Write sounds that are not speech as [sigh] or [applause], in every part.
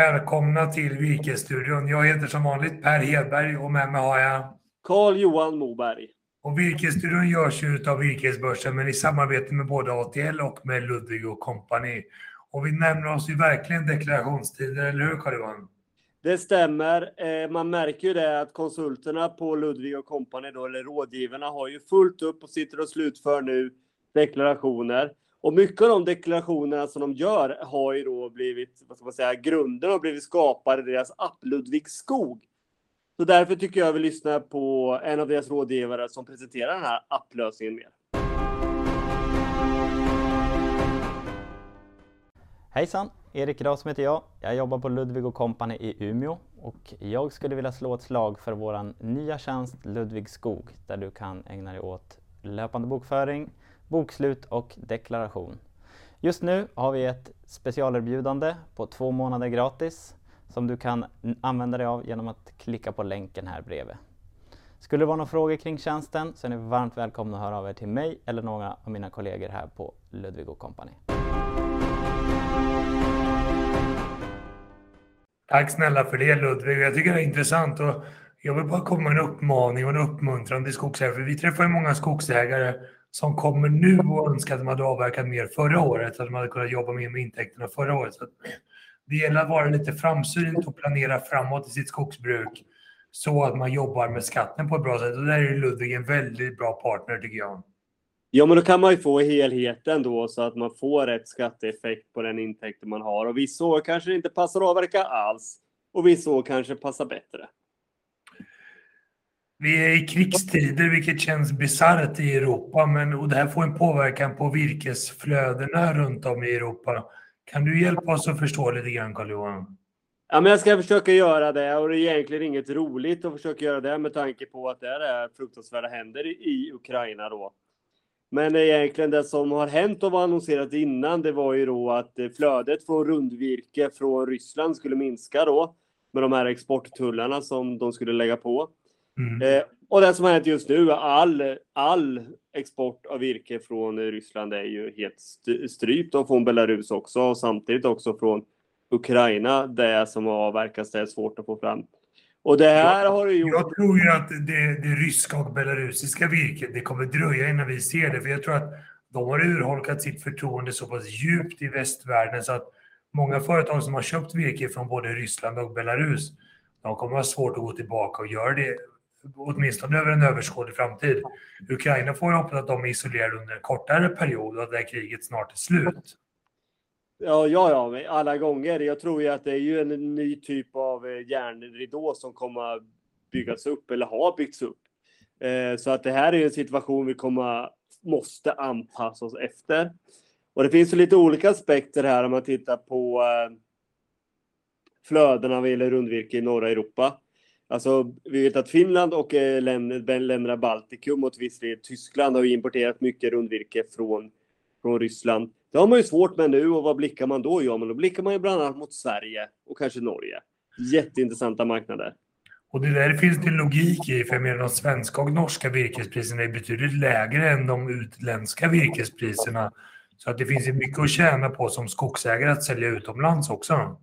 Välkomna till Virkesstudion. Jag heter som vanligt Per Hedberg och med mig har jag Carl-Johan Moberg. Och Virkesstudion görs ju av Virkesbörsen men i samarbete med både ATL och med Ludvig och Company. Och vi nämner oss ju verkligen deklarationstider, eller hur Carl-Johan? Det stämmer. Eh, man märker ju det att konsulterna på Ludvig och Company, då, eller rådgivarna, har ju fullt upp och sitter och slutför nu deklarationer. Och mycket av de deklarationerna som de gör har ju då blivit, vad ska man säga, grunden har blivit skapade i deras app Ludvig Skog. Så därför tycker jag vi lyssnar på en av deras rådgivare som presenterar den här applösningen mer. Hejsan! Erik Rasm heter jag. Jag jobbar på Ludvig Company i Umeå och jag skulle vilja slå ett slag för vår nya tjänst Ludvig Skog där du kan ägna dig åt löpande bokföring, bokslut och deklaration. Just nu har vi ett specialerbjudande på två månader gratis som du kan använda dig av genom att klicka på länken här bredvid. Skulle det vara några frågor kring tjänsten så är ni varmt välkomna att höra av er till mig eller några av mina kollegor här på Ludvig Company. Tack snälla för det Ludvig. Jag tycker det är intressant och jag vill bara komma med en uppmaning och en uppmuntran till skogsägare. För vi träffar ju många skogsägare som kommer nu och önskar att de hade avverkat mer förra året, så att de hade kunnat jobba mer med intäkterna förra året. Så det gäller att vara lite framsynt och planera framåt i sitt skogsbruk så att man jobbar med skatten på ett bra sätt. Och där är Ludvig en väldigt bra partner tycker jag. Ja, men då kan man ju få helheten då så att man får rätt skatteeffekt på den intäkten man har. Och vissa år kanske det inte passar att avverka alls och vissa år kanske passar bättre. Vi är i krigstider, vilket känns bisarrt i Europa, men och det här får en påverkan på virkesflödena runt om i Europa. Kan du hjälpa oss att förstå lite grann, Carl-Johan? Ja, men jag ska försöka göra det och det är egentligen inget roligt att försöka göra det med tanke på att det är fruktansvärda händer i Ukraina då. Men egentligen det som har hänt och var annonserat innan, det var ju då att eh, flödet från rundvirke från Ryssland skulle minska då med de här exporttullarna som de skulle lägga på. Mm. Eh, och det som har hänt just nu, all, all export av virke från Ryssland är ju helt strypt och från Belarus också och samtidigt också från Ukraina. Det som har avverkats, det är svårt att få fram. Och det här har ju gjort... Jag tror ju att det, det ryska och belarusiska virket, det kommer dröja innan vi ser det. För jag tror att de har urholkat sitt förtroende så pass djupt i västvärlden så att många företag som har köpt virke från både Ryssland och Belarus, de kommer ha svårt att gå tillbaka och göra det åtminstone över en överskådlig framtid. Ukraina får ju hoppas att de är isolerade under en kortare period och att det här kriget snart är slut. Ja, ja, ja, alla gånger. Jag tror ju att det är ju en ny typ av eh, järnridå som kommer att byggas upp eller har byggts upp. Eh, så att det här är en situation vi kommer måste anpassa oss efter. Och det finns ju lite olika aspekter här om man tittar på eh, flödena vad gäller rundvirke i norra Europa. Alltså, vi vet att Finland och eh, länderna Baltikum och viss Tyskland har importerat mycket rundvirke från, från Ryssland. Det har man ju svårt med nu och vad blickar man då? Ja, men då blickar man ju bland annat mot Sverige och kanske Norge. Jätteintressanta marknader. Och det där finns det logik i, för jag menar de svenska och norska virkespriserna är betydligt lägre än de utländska virkespriserna. Så att det finns mycket att tjäna på som skogsägare att sälja utomlands också.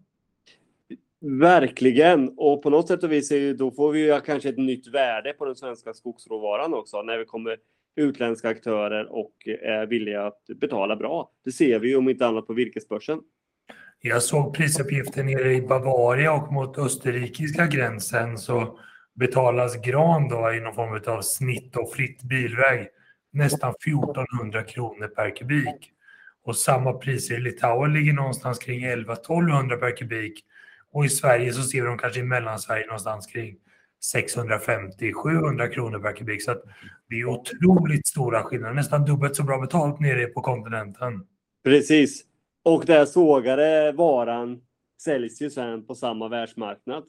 Verkligen, och på något sätt och vis är ju, då får vi ju kanske ett nytt värde på den svenska skogsråvaran också när vi kommer utländska aktörer och är villiga att betala bra. Det ser vi ju om inte annat på virkesbörsen. Jag såg prisuppgifter nere i Bavaria och mot österrikiska gränsen så betalas gran då i någon form av snitt och fritt bilväg nästan 1400 kronor per kubik. Och samma priser i Litauen ligger någonstans kring 11-1200 per kubik. Och i Sverige så ser vi dem kanske i Mellansverige någonstans kring 650-700 kronor per kubik. Så det är otroligt stora skillnader, nästan dubbelt så bra betalt nere på kontinenten. Precis. Och den sågade varan säljs ju sen på samma världsmarknad.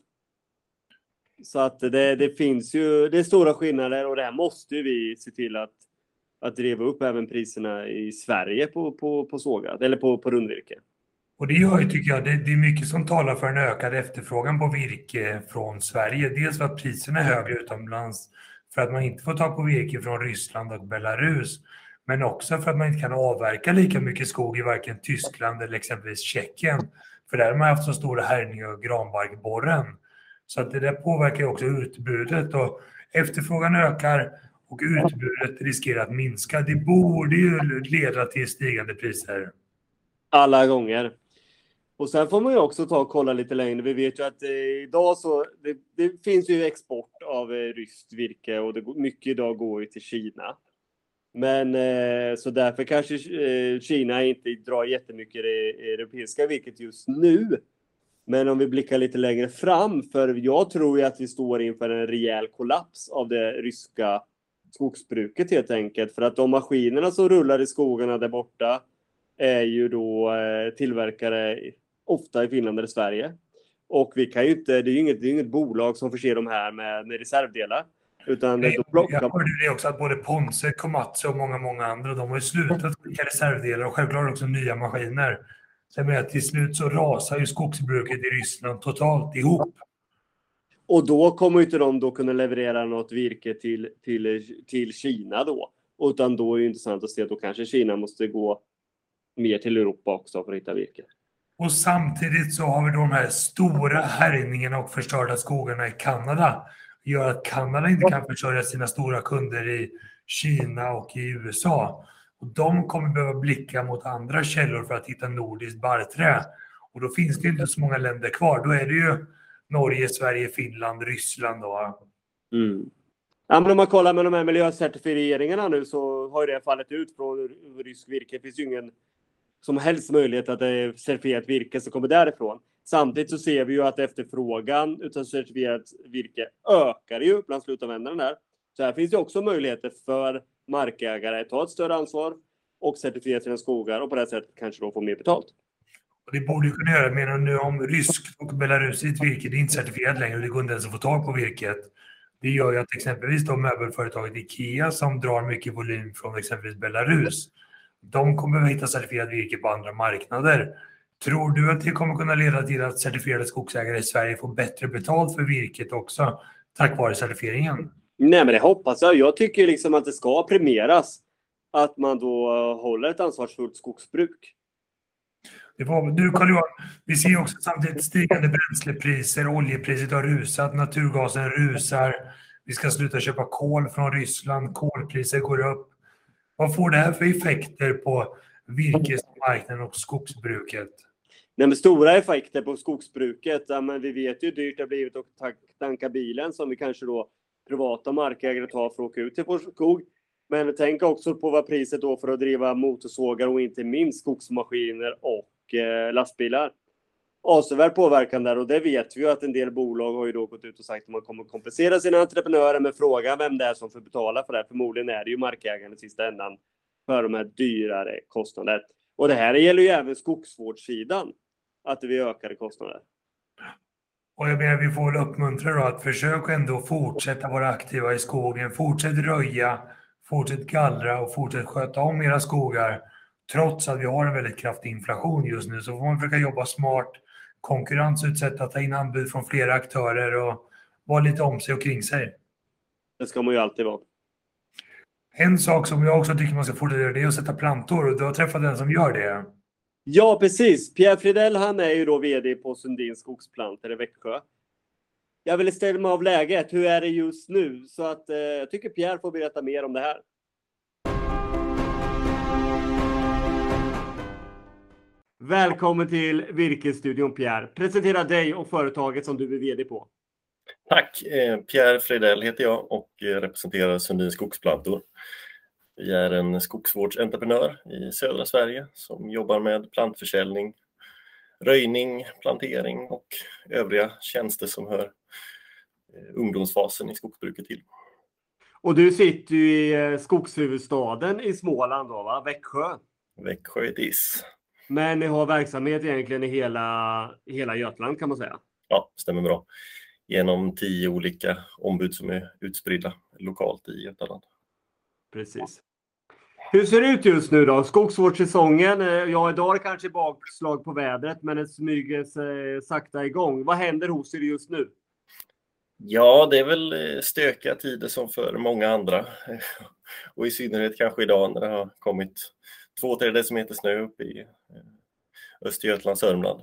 Så att det, det finns ju, det är stora skillnader och det här måste vi se till att, att driva upp även priserna i Sverige på, på, på sågat, eller på, på rundvirke. Och det gör ju, tycker jag, det, det, är mycket som talar för en ökad efterfrågan på virke från Sverige. Dels för att priserna är högre utomlands, för att man inte får ta på virke från Ryssland och Belarus, men också för att man inte kan avverka lika mycket skog i varken Tyskland eller exempelvis Tjeckien. För där har man haft så stora härjningar av granbarkborren. Så att det där påverkar också utbudet och efterfrågan ökar och utbudet riskerar att minska. Det borde ju leda till stigande priser. Alla gånger. Och sen får man ju också ta och kolla lite längre. Vi vet ju att eh, idag så det, det, finns ju export av eh, ryskt virke och det, mycket idag går ju till Kina. Men eh, så därför kanske eh, Kina inte drar jättemycket det europeiska virket just nu. Men om vi blickar lite längre fram, för jag tror ju att vi står inför en rejäl kollaps av det ryska skogsbruket helt enkelt. För att de maskinerna som rullar i skogarna där borta är ju då eh, tillverkare ofta i Finland eller Sverige. Och vi kan ju inte, det är ju inget, det är inget bolag som förser de här med, med reservdelar. Utan Nej, Jag hörde det också att både Ponse, Komatsu och många, många andra, de har ju slutat skicka reservdelar och självklart också nya maskiner. Så jag menar, till slut så rasar ju skogsbruket i Ryssland totalt ihop. Och då kommer inte de då kunna leverera något virke till, till, till Kina då. Utan då är det intressant att se att då kanske Kina måste gå mer till Europa också för att hitta virke. Och samtidigt så har vi då de här stora härjningarna och förstörda skogarna i Kanada. Det gör att Kanada inte kan försörja sina stora kunder i Kina och i USA. Och de kommer behöva blicka mot andra källor för att hitta nordiskt barrträ. Och då finns det inte så många länder kvar. Då är det ju Norge, Sverige, Finland, Ryssland då. Mm. Ja, men om man kollar med de här miljöcertifieringarna nu så har det fallit ut från rysk virke. Det finns ju ingen som helst möjlighet att det är certifierat virke som kommer därifrån. Samtidigt så ser vi ju att efterfrågan utav certifierat virke ökar ju bland slutanvändarna där. Så här finns det också möjligheter för markägare att ta ett större ansvar och certifiera sina skogar och på det sättet kanske då få mer betalt. Och det borde ju kunna göra, menar nu om ryskt och belarusiskt virke, det är inte certifierat längre och det går inte ens att få tag på virket. Det gör ju att exempelvis då möbelföretaget Ikea som drar mycket volym från exempelvis Belarus, de kommer att hitta certifierat virke på andra marknader. Tror du att det kommer kunna leda till att certifierade skogsägare i Sverige får bättre betalt för virket också tack vare certifieringen? Nej, men det hoppas jag. Jag tycker liksom att det ska premieras att man då håller ett ansvarsfullt skogsbruk. Det var, du Carl-Johan, vi ser också samtidigt stigande bränslepriser, oljepriset har rusat, naturgasen rusar, vi ska sluta köpa kol från Ryssland, kolpriser går upp. Vad får det här för effekter på virkesmarknaden och skogsbruket? Nej, men stora effekter på skogsbruket. Ja, men vi vet ju hur dyrt det har blivit att tanka bilen som vi kanske då privata markägare tar för att åka ut till vår skog. Men tänk också på vad priset då för att driva motorsågar och inte minst skogsmaskiner och eh, lastbilar. Avsevärd påverkan där och det vet vi ju att en del bolag har ju då gått ut och sagt att man kommer kompensera sina entreprenörer med frågan vem det är som får betala för det. Förmodligen är det ju markägaren i sista ändan för de här dyrare kostnaderna. Och det här gäller ju även skogsvårdssidan, att det blir ökade kostnader. Och jag menar, vi får väl uppmuntra då att försöka ändå fortsätta vara aktiva i skogen, fortsätt röja, fortsätt gallra och fortsätt sköta om era skogar. Trots att vi har en väldigt kraftig inflation just nu så får man försöka jobba smart, konkurrensutsätta, ta in anbud från flera aktörer och vara lite om sig och kring sig. Det ska man ju alltid vara. En sak som jag också tycker man ska fortsätta det är att sätta plantor och du har träffat den som gör det. Ja, precis. Pierre Fridell, han är ju då VD på Sundin Skogsplantor i Växjö. Jag vill ställa mig av läget. Hur är det just nu? Så att eh, jag tycker Pierre får berätta mer om det här. Välkommen till Virkesstudion Pierre. Presentera dig och företaget som du är VD på. Tack! Eh, Pierre Fridell heter jag och representerar Sundin Skogsplantor. Vi är en skogsvårdsentreprenör i södra Sverige som jobbar med plantförsäljning, röjning, plantering och övriga tjänster som hör eh, ungdomsfasen i skogsbruket till. Och du sitter ju i eh, skogshuvudstaden i Småland då, va? Växjö? Växjö är DIS. Men ni har verksamhet egentligen i hela, hela Götaland kan man säga? Ja, stämmer bra. Genom tio olika ombud som är utspridda lokalt i Götaland. Precis. Hur ser det ut just nu då? Skogsvårdssäsongen, eh, ja idag är det kanske bakslag på vädret men det smyger sig sakta igång. Vad händer hos er just nu? Ja, det är väl eh, stökiga tider som för många andra. [laughs] Och i synnerhet kanske idag när det har kommit två, tre decimeter snö uppe i eh, Östergötland, Sörmland.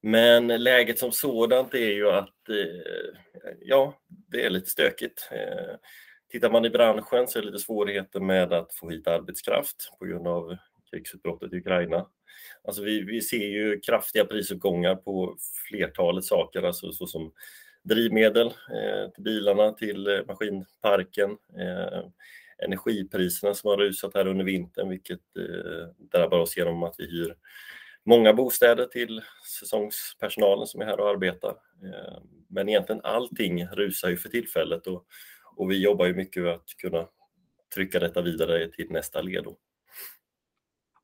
Men läget som sådant är ju att eh, ja, det är lite stökigt. Eh, tittar man i branschen så är det lite svårigheter med att få hit arbetskraft på grund av krigsutbrottet i Ukraina. Alltså vi, vi ser ju kraftiga prisuppgångar på flertalet saker, alltså såsom drivmedel eh, till bilarna, till maskinparken, eh, energipriserna som har rusat här under vintern, vilket eh, drabbar oss genom att vi hyr många bostäder till säsongspersonalen som är här och arbetar. Eh, men egentligen allting rusar ju för tillfället och, och vi jobbar ju mycket med att kunna trycka detta vidare till nästa led. Då.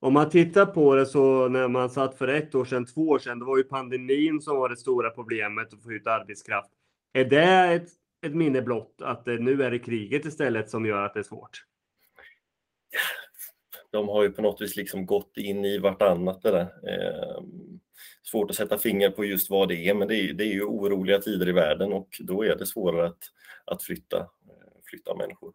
Om man tittar på det så när man satt för ett år sedan, två år sedan, då var ju pandemin som var det stora problemet att få ut arbetskraft. Är det ett, ett minne blott att det, nu är det kriget istället som gör att det är svårt? De har ju på något vis liksom gått in i vartannat det där. Eh, svårt att sätta finger på just vad det är, men det är, det är ju oroliga tider i världen och då är det svårare att, att flytta, eh, flytta människor.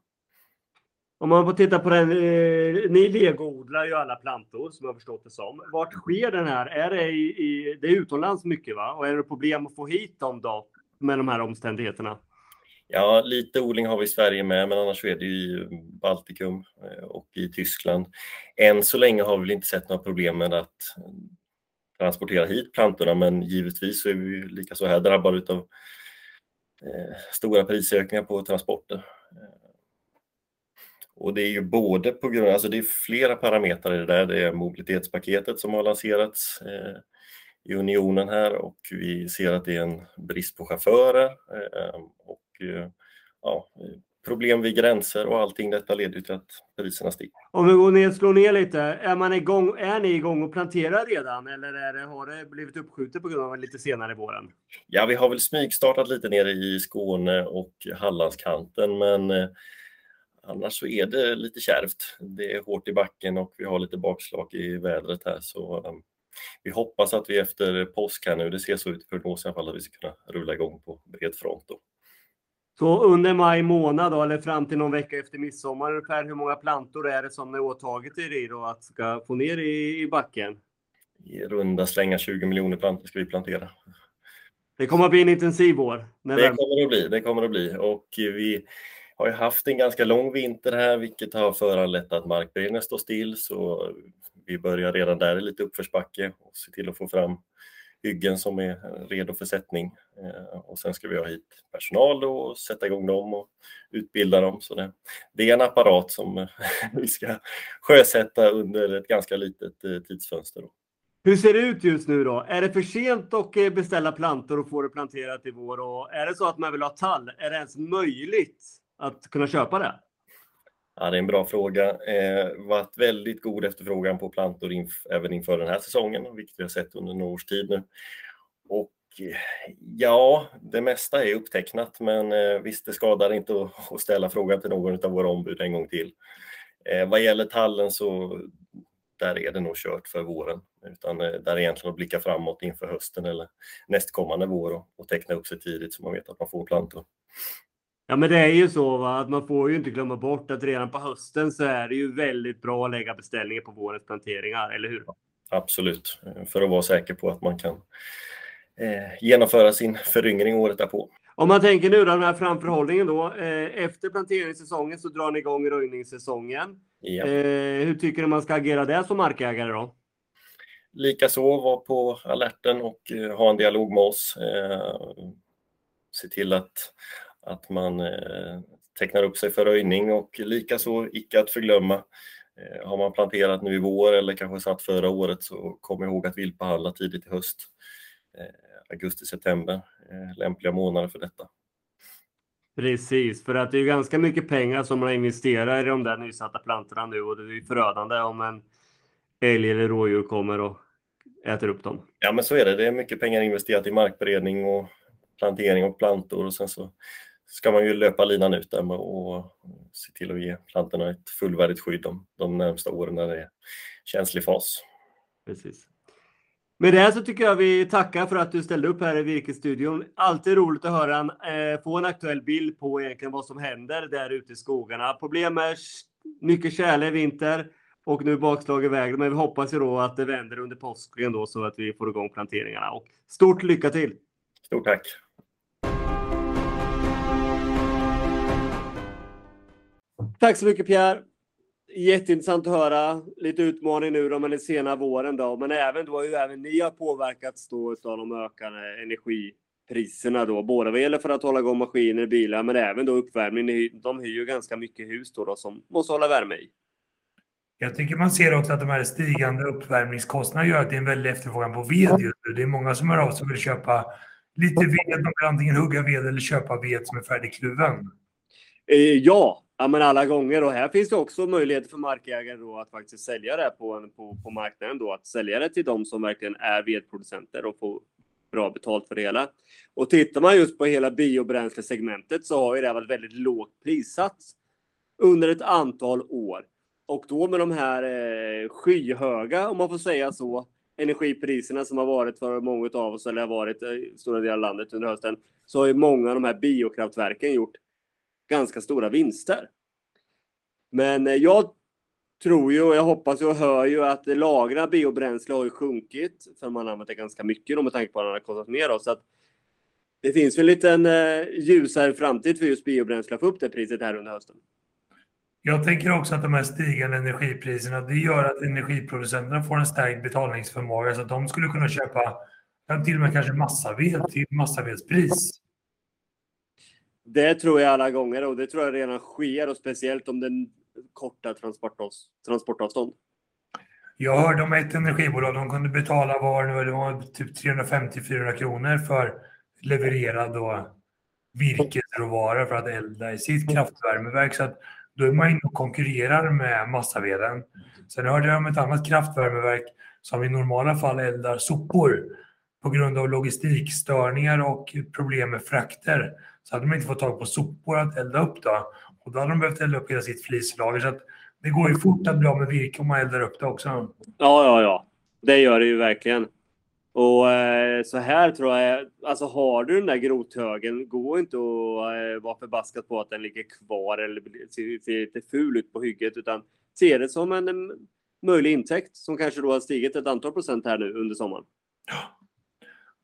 Om man får titta på den, eh, ni legoodlar ju alla plantor som jag förstått det som. Vart sker den här? Är det, i, i, det är utomlands mycket va? Och är det problem att få hit dem då med de här omständigheterna? Ja, lite odling har vi i Sverige med, men annars är det i Baltikum eh, och i Tyskland. Än så länge har vi inte sett några problem med att transportera hit plantorna, men givetvis så är vi lika så här drabbade av eh, stora prisökningar på transporter. Eh, och det är ju både på grund alltså det är flera parametrar i det där. Det är mobilitetspaketet som har lanserats i unionen här och vi ser att det är en brist på chaufförer och ja, problem vid gränser och allting detta leder till att priserna stiger. Om vi går ner, slår ner lite, är, man igång, är ni igång och planterar redan eller är det, har det blivit uppskjutet på grund av lite senare i våren? Ja, vi har väl smygstartat lite nere i Skåne och Hallandskanten men annars så är det lite kärvt. Det är hårt i backen och vi har lite bakslag i vädret här så um, vi hoppas att vi efter påsk här nu, det ser så ut i prognosen i alla fall, att vi ska kunna rulla igång på bred front. Då. Så under maj månad då, eller fram till någon vecka efter midsommar ungefär, hur många plantor är det som ni åtagit er i då att ska få ner i, i backen? I runda slänga 20 miljoner plantor ska vi plantera. Det kommer att bli en intensiv vår. Det kommer att bli, det kommer att bli och vi har ju haft en ganska lång vinter här, vilket har föranlett att markberedningen står still, så vi börjar redan där i lite uppförsbacke och se till att få fram hyggen som är redo för sättning. Eh, och sen ska vi ha hit personal då och sätta igång dem och utbilda dem. Så det, det är en apparat som eh, [laughs] vi ska sjösätta under ett ganska litet eh, tidsfönster. Då. Hur ser det ut just nu då? Är det för sent att beställa plantor och få det planterat i vår? Och är det så att man vill ha tall? Är det ens möjligt att kunna köpa det? Ja, det är en bra fråga. Eh, varit väldigt god efterfrågan på plantor inf även inför den här säsongen, vilket vi har sett under några års tid nu. Och eh, ja, det mesta är upptecknat, men eh, visst, det skadar inte att, att ställa frågan till någon av våra ombud en gång till. Eh, vad gäller tallen så där är det nog kört för våren, utan eh, där är egentligen att blicka framåt inför hösten eller nästkommande vår och, och teckna upp sig tidigt så man vet att man får plantor. Ja, men det är ju så va? att man får ju inte glömma bort att redan på hösten så är det ju väldigt bra att lägga beställningar på vårens planteringar, eller hur? Absolut, för att vara säker på att man kan eh, genomföra sin föryngring året därpå. Om man tänker nu då, den här framförhållningen då. Eh, efter planteringssäsongen så drar ni igång röjningssäsongen. Ja. Eh, hur tycker du man ska agera där som markägare då? Likaså vara på alerten och eh, ha en dialog med oss. Eh, se till att att man eh, tecknar upp sig för röjning och likaså icke att förglömma eh, har man planterat nu i vår eller kanske satt förra året så kom ihåg att viltbehandla tidigt i höst. Eh, Augusti-september, lämpliga månader för detta. Precis, för att det är ganska mycket pengar som man investerar i de där nysatta plantorna nu och det är förödande om en älg eller rådjur kommer och äter upp dem. Ja men så är det, det är mycket pengar investerat i markberedning och plantering och plantor och sen så ska man ju löpa linan ut där och se till att ge plantorna ett fullvärdigt skydd de, de närmsta åren när det är känslig fas. Precis. Med det så tycker jag vi tackar för att du ställde upp här i Virkesstudion. Alltid roligt att höra en, eh, få en aktuell bild på egentligen vad som händer där ute i skogarna. Problem med mycket tjäle i vinter, Och nu bakslag i vägen, men vi hoppas ju då att det vänder under påsken då så att vi får igång planteringarna. Och stort lycka till! Stort tack! Tack så mycket Pierre! Jätteintressant att höra. Lite utmaning nu då, men den sena våren då. Men även då, ju även ni har påverkats då av de ökande energipriserna då. Både vad gäller för att hålla igång maskiner, bilar, men även då uppvärmning. De hyr ju ganska mycket hus då, då som måste hålla värme i. Jag tycker man ser också att de här stigande uppvärmningskostnaderna gör att det är en väldig efterfrågan på ved just nu. Det är många som hör av sig och vill köpa lite ved. De vill antingen hugga ved eller köpa ved som är färdigkluven. Eh, ja, ja, men alla gånger. Och här finns det också möjligheter för markägare då att faktiskt sälja det på, en, på, på marknaden. Då, att sälja det till de som verkligen är vedproducenter och få bra betalt för det hela. Och tittar man just på hela biobränslesegmentet så har ju det varit väldigt lågt prissatt under ett antal år. Och då med de här eh, skyhöga, om man får säga så, energipriserna som har varit för många av oss, eller har varit eh, i stora delar av landet under hösten, så har ju många av de här biokraftverken gjort ganska stora vinster. Men eh, jag tror ju och jag hoppas och hör ju att lagra biobränsle har ju sjunkit för man det ganska mycket då med tanke på att det har kostat mer. Då, så att det finns en liten eh, ljusare framtid för just biobränsle att få upp det priset här under hösten. Jag tänker också att de här stigande energipriserna, det gör att energiproducenterna får en stärkt betalningsförmåga så att de skulle kunna köpa till och med kanske massaved till massavedspris. Det tror jag alla gånger och det tror jag redan sker och speciellt om den korta transportavstånd. Jag hörde om ett energibolag, de kunde betala var nu, det var typ 350-400 kronor för levererad då virkesråvara för att elda i sitt kraftvärmeverk. Så att då är man inne och konkurrerar med massaveden. Sen hörde jag om ett annat kraftvärmeverk som i normala fall eldar sopor på grund av logistikstörningar och problem med frakter så hade de inte fått tag på sopor att elda upp då. Och då hade de behövt elda upp hela sitt flislager. Så det går ju fort att bli av med virke om man eldar upp det också. Ja, ja, ja. Det gör det ju verkligen. Och eh, så här tror jag, alltså har du den där grothögen, gå inte och eh, vara förbaskat på att den ligger kvar eller ser, ser lite ful ut på hygget, utan se det som en, en möjlig intäkt som kanske då har stigit ett antal procent här nu under sommaren.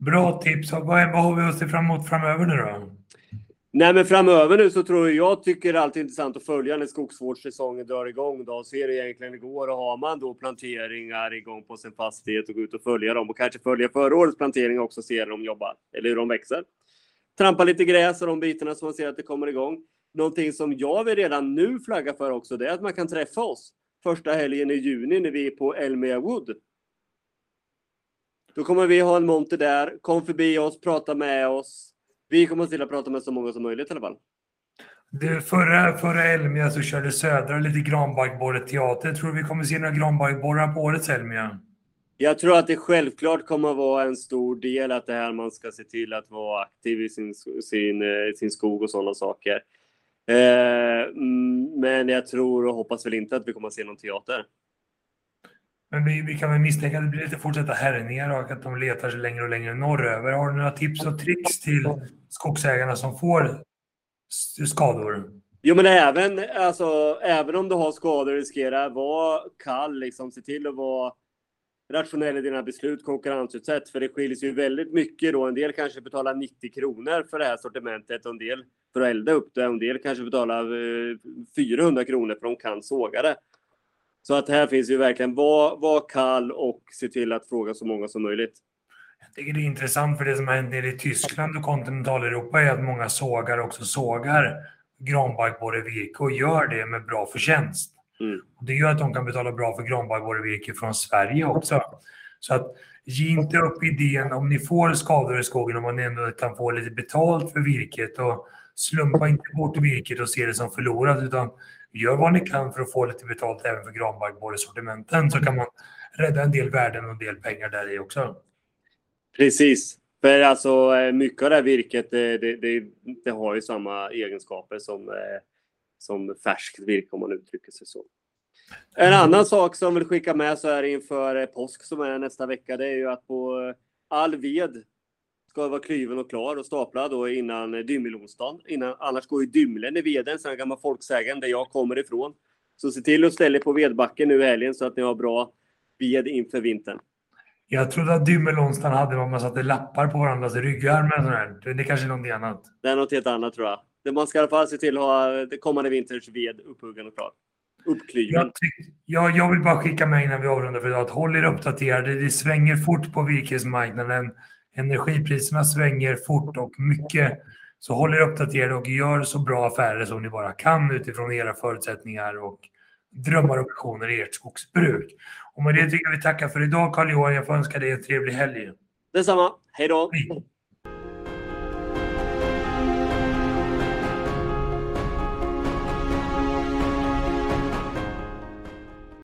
Bra tips. Vad, vad har vi att se fram emot framöver nu då? Nej, men framöver nu så tror jag, jag tycker det är alltid intressant att följa när skogsvårdssäsongen drar igång då och se hur det egentligen går. Och har man då planteringar igång på sin fastighet och gå ut och följa dem och kanske följa förra årets plantering också och se hur de jobbar eller hur de växer. Trampa lite gräs och de bitarna som man ser att det kommer igång. Någonting som jag vill redan nu flagga för också, det är att man kan träffa oss första helgen i juni när vi är på Elmia Wood. Då kommer vi ha en monter där. Kom förbi oss, prata med oss vi kommer att prata med så många som möjligt i alla fall. Du, förra, förra Elmia så körde Södra lite granbarkborreteater. Tror du vi kommer se några granbarkborrar på årets Elmia? Jag tror att det självklart kommer att vara en stor del att det här man ska se till att vara aktiv i sin, sin, eh, sin skog och sådana saker. Eh, mm, men jag tror och hoppas väl inte att vi kommer att se någon teater. Men vi, vi, kan väl misstänka att det blir lite fortsatta härjningar och att de letar sig längre och längre norröver. Har du några tips och tricks till skogsägarna som får skador? Jo, men även, alltså, även om du har skador riskera vara kall, liksom, se till att vara rationell i dina beslut, konkurrensutsätt. För det skiljer sig ju väldigt mycket då. En del kanske betalar 90 kronor för det här sortimentet och en del för att elda upp det. En del kanske betalar eh, 400 kronor för att de kan såga det. Så att här finns ju verkligen var, var kall och se till att fråga så många som möjligt. Jag tycker det är intressant för det som nere i Tyskland och kontinentaleuropa är att många sågar också sågar granbarkborrevirke och gör det med bra förtjänst. Mm. Det gör att de kan betala bra för granbarkborrevirke från Sverige också. Så att ge inte upp idén om ni får skador i skogen om man ändå kan få lite betalt för virket och slumpa inte bort virket och se det som förlorat utan gör vad ni kan för att få lite betalt även för granbarkborresortimenten så kan man rädda en del värden och en del pengar där i också. Precis. För alltså eh, mycket av det här virket det, det, det, har ju samma egenskaper som, eh, som färskt virke om man uttrycker sig så. En annan sak som vill skicka med så här inför eh, påsk som är nästa vecka, det är ju att på all ved ska vara klyven och klar och staplad då innan dymmelonsdagen. Innan, annars går ju dymlen i veden, sen gammal folksägen där jag kommer ifrån. Så se till att ställa på vedbacken nu i helgen så att ni har bra ved inför vintern. Jag trodde att Dymmelonstan hade vad man satte lappar på varandras ryggar med här. Det kanske är någonting annat. Det är något helt annat tror jag. Det man ska i alla fall se till att ha det kommande vinters ved upphuggen och klar. Jag, jag, jag vill bara skicka med innan vi avrundar för idag att håll er uppdaterade. Det svänger fort på virkesmarknaden. Energipriserna svänger fort och mycket. Så håll er uppdaterade och gör så bra affärer som ni bara kan utifrån era förutsättningar och drömmar och visioner i ert skogsbruk. Och med det tycker jag vi tackar för idag Carl-Johan. Jag får önska dig en trevlig helg. Detsamma. Hej då! Hej.